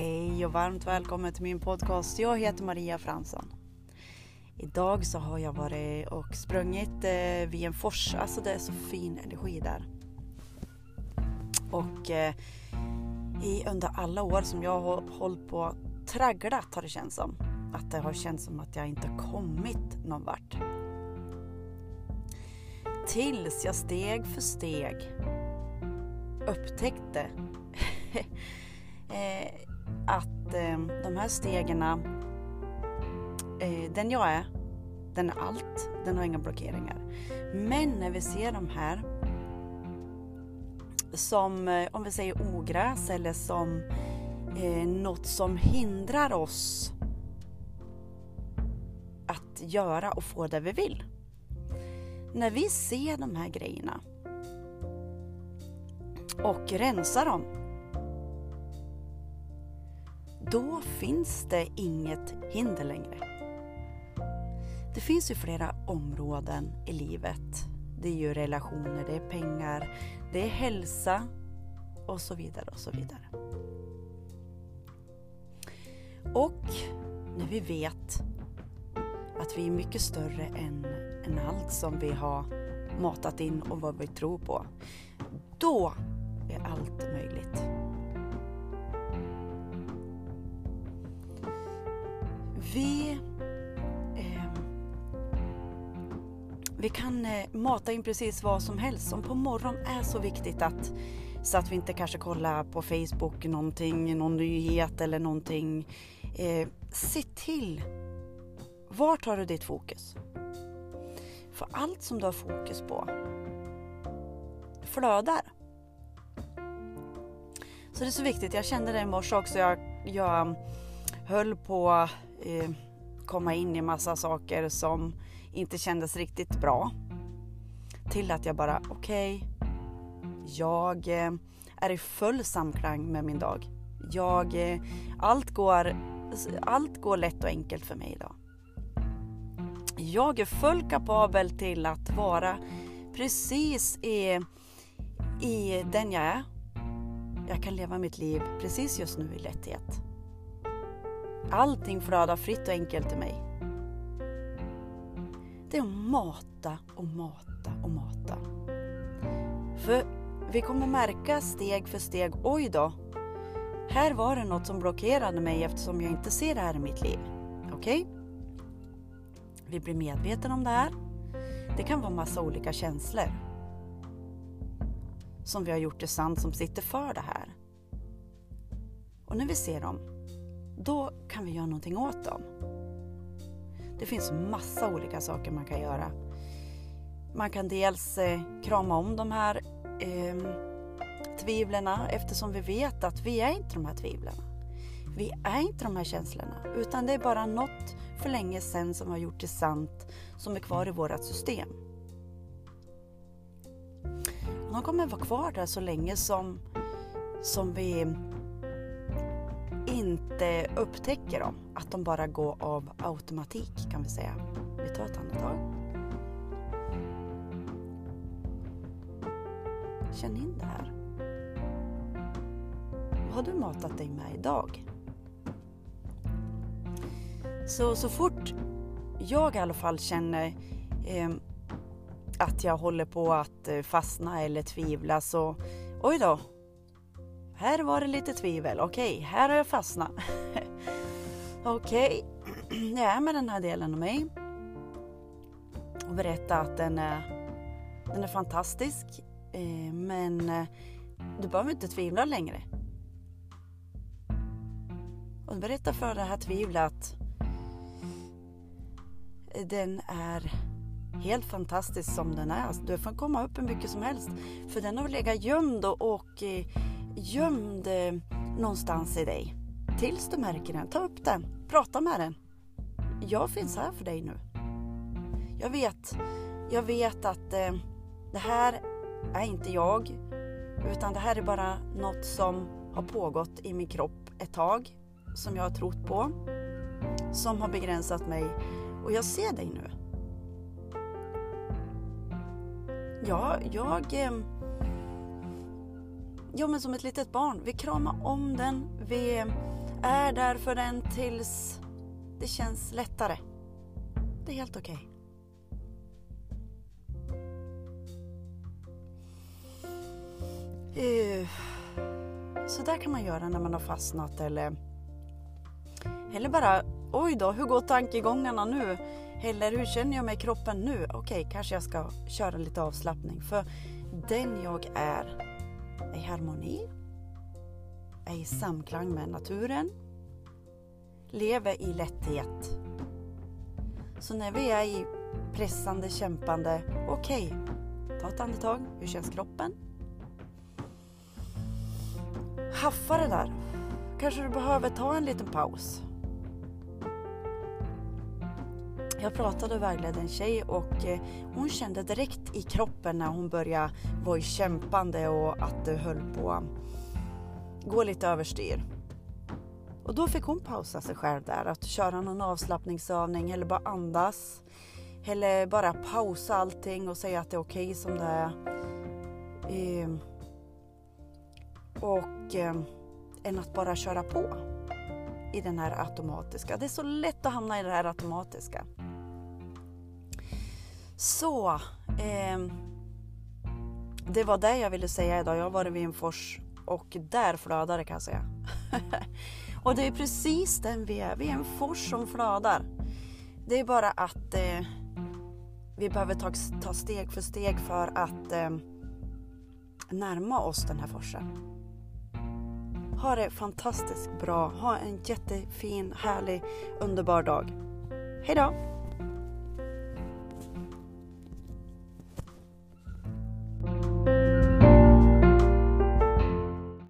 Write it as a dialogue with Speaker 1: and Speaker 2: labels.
Speaker 1: Hej och varmt välkommen till min podcast. Jag heter Maria Fransson. Idag så har jag varit och sprungit eh, vid en fors. Alltså det är så fin energi där. Och eh, i, under alla år som jag har hållit på tragglat har det känts som. Att det har känts som att jag inte har kommit någon vart. Tills jag steg för steg upptäckte eh, att eh, de här stegen, eh, den jag är, den är allt, den har inga blockeringar. Men när vi ser de här som, eh, om vi säger ogräs eller som eh, något som hindrar oss att göra och få det vi vill. När vi ser de här grejerna och rensar dem då finns det inget hinder längre. Det finns ju flera områden i livet. Det är ju relationer, det är pengar, det är hälsa och så vidare och så vidare. Och när vi vet att vi är mycket större än, än allt som vi har matat in och vad vi tror på. Då är allt möjligt. Vi, eh, vi kan eh, mata in precis vad som helst som på morgonen är så viktigt att så att vi inte kanske kollar på Facebook någonting, någon nyhet eller någonting. Eh, se till, vart har du ditt fokus? För allt som du har fokus på flödar. Så det är så viktigt. Jag kände det i morse också. Jag, jag höll på eh, komma in i massa saker som inte kändes riktigt bra. Till att jag bara, okej, okay, jag eh, är i full samklang med min dag. Jag, eh, allt, går, allt går lätt och enkelt för mig idag. Jag är fullt kapabel till att vara precis i, i den jag är. Jag kan leva mitt liv precis just nu i lätthet. Allting flödar fritt och enkelt till mig. Det är att mata och mata och mata. För vi kommer märka steg för steg, oj då, här var det något som blockerade mig eftersom jag inte ser det här i mitt liv. Okej? Okay? Vi blir medvetna om det här. Det kan vara massa olika känslor som vi har gjort det sant som sitter för det här. Och när vi ser dem då kan vi göra någonting åt dem. Det finns massa olika saker man kan göra. Man kan dels eh, krama om de här eh, tvivlerna eftersom vi vet att vi är inte de här tvivlen. Vi är inte de här känslorna utan det är bara något för länge sedan som har gjort det sant som är kvar i vårt system. De kommer vara kvar där så länge som, som vi inte upptäcker dem. Att de bara går av automatik kan vi säga. Vi tar ett andetag. Känn in det här. Vad har du matat dig med idag? Så, så fort jag i alla fall känner eh, att jag håller på att eh, fastna eller tvivla så oj då, här var det lite tvivel. Okej, okay, här har jag fastnat. Okej, okay. jag är med den här delen av mig. Och berätta att den är, den är fantastisk. Eh, men eh, du behöver inte tvivla längre. Och berätta för det här tvivlet att den är helt fantastisk som den är. Alltså, du får komma upp hur mycket som helst. För den har legat gömd och, och eh, gömd eh, någonstans i dig. Tills du märker den. Ta upp den. Prata med den. Jag finns här för dig nu. Jag vet, jag vet att eh, det här är inte jag. Utan det här är bara något som har pågått i min kropp ett tag. Som jag har trott på. Som har begränsat mig. Och jag ser dig nu. Ja, jag... Eh, Ja, men som ett litet barn. Vi kramar om den. Vi är där för den tills det känns lättare. Det är helt okej. Okay. Så där kan man göra när man har fastnat eller, eller bara oj då, hur går tankegångarna nu? Eller hur känner jag mig i kroppen nu? Okej, kanske jag ska köra lite avslappning. För den jag är, är i harmoni, är i samklang med naturen, lever i lätthet. Så när vi är i pressande, kämpande, okej, ta ett andetag. Hur känns kroppen? Haffa det där. Kanske du behöver ta en liten paus. Jag pratade och vägledde en tjej och eh, hon kände direkt i kroppen när hon började vara i kämpande och att det höll på att gå lite överstyr. Och då fick hon pausa sig själv där, att köra någon avslappningsövning eller bara andas. Eller bara pausa allting och säga att det är okej okay som det är. Ehm, och ehm, än att bara köra på i den här automatiska. Det är så lätt att hamna i det här automatiska. Så, eh, det var det jag ville säga idag. Jag har varit vid en fors och där flödar det kan jag säga. och det är precis den vi är. Vi är en fors som flödar. Det är bara att eh, vi behöver ta, ta, steg för steg för att eh, närma oss den här forsen. Ha det fantastiskt bra. Ha en jättefin, härlig, underbar dag. Hejdå!